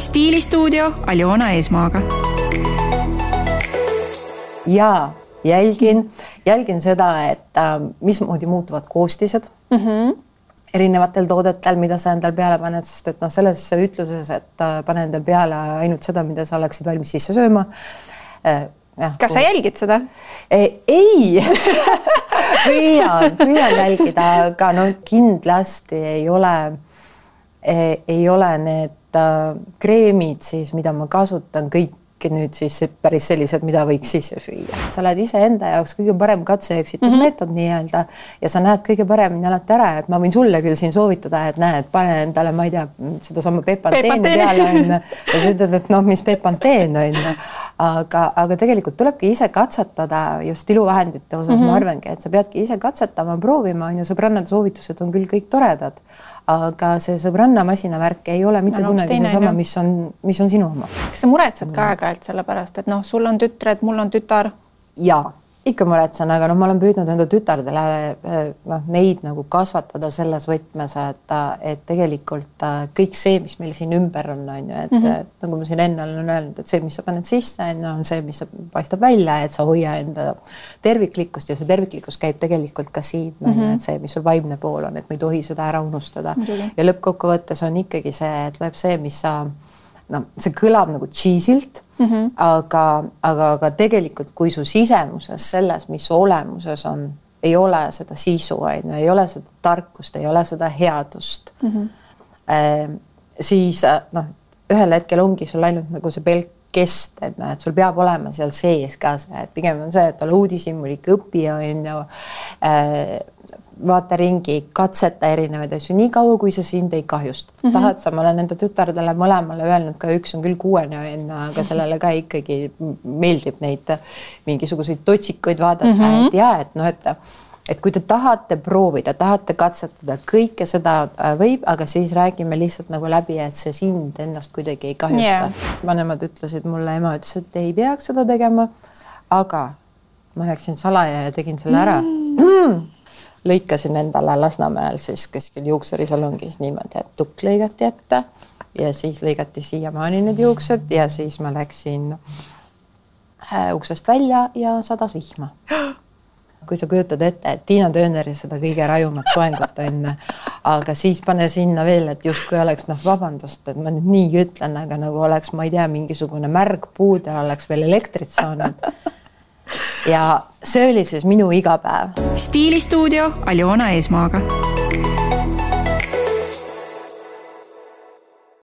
stiilistuudio Aljona Eesmaaga. ja jälgin, jälgin seda, et äh, mismoodi muutuvad koostised mm. -hmm erinevatel toodetel, mida sa endal peale paned, sest et noh, selles ütluses, et äh, pane endale peale ainult seda, mida sa oleksid valmis sisse sööma äh,. kas kui... sa jälgid seda? ei püüan, püüan jälgida, aga no kindlasti ei ole, ei ole need äh, kreemid siis, mida ma kasutan, kõik nüüd siis päris sellised, mida võiks sisse süüa. sa oled iseenda jaoks kõige parem katse-eksitusmeetod mm -hmm. nii-öelda ja sa näed kõige paremini alati ära, et ma võin sulle küll siin soovitada, et näed, pane endale, ma ei tea, sedasama Pepanteeni peale onju ja sa ütled, et noh, mis Pepanteen onju, aga, aga tegelikult tulebki ise katsetada just iluvahendite osas mm, -hmm. ma arvangi, et sa peadki ise katsetama, proovima onju, sõbrannade soovitused on küll kõik toredad aga see sõbranna masinavärk ei ole mitte no, kunagi seesama, mis on, mis on sinu oma. kas sa muretsed ka aeg-ajalt selle pärast, et noh, sul on tütred, mul on tütar? jaa ikka muretsen, aga noh, ma olen püüdnud enda tütardele eh, noh, neid nagu kasvatada selles võtmes, et, et tegelikult äh, kõik see, mis meil siin ümber on, on ju, et mm -hmm. nagu ma siin enne olen öelnud, et see, mis sa paned sisse, on ju, on see, mis paistab välja, et sa hoia enda terviklikkust ja see terviklikkus käib tegelikult ka siin mm, -hmm. et see, mis sul vaimne pool on, et me ei tohi seda ära unustada mm. -hmm. ja lõppkokkuvõttes on ikkagi see, et loeb see, mis sa no see kõlab nagu cheese'ilt mm, -hmm. aga, aga, aga tegelikult, kui su sisemuses selles, mis su olemuses on, ei ole seda sisu, on ju, ei ole seda tarkust, ei ole seda headust mm, -hmm. eh, siis noh, ühel hetkel ongi sul ainult nagu see pelk kest, et noh, et sul peab olema seal sees ka see, et pigem on see, et ole uudishimulik õppija on ju vaata ringi, katseta erinevaid asju, nii kaua, kui see sind ei kahjusta mm. -hmm. tahad sa, ma olen enda tütardele mõlemale öelnud ka, üks on küll kuuene onju, aga sellele ka ikkagi meeldib neid mingisuguseid totsikuid vaadata mm, -hmm. et ja et noh, et et kui te tahate proovida, tahate katsetada, kõike seda äh, võib, aga siis räägime lihtsalt nagu läbi, et see sind ennast kuidagi ei kahjusta yeah.. vanemad ütlesid mulle, ema ütles, et ei peaks seda tegema. aga ma läksin salaja ja tegin selle ära mm lõikasin endale Lasnamäel siis kuskil juuksurisalongis niimoodi, et tukk lõigati ette ja siis lõigati siiamaani need juuksed ja siis ma läksin äh, uksest välja ja sadas vihma. kui sa kujutad ette, et Tiina Tööneri seda kõige rajumat soengut on, aga siis pane sinna veel, et justkui oleks noh, vabandust, et ma nüüd nii ütlen, aga nagu oleks, ma ei tea, mingisugune märg puudel oleks veel elektrit saanud ja see oli siis minu igapäev. stiilistuudio Aljona Eesmaaga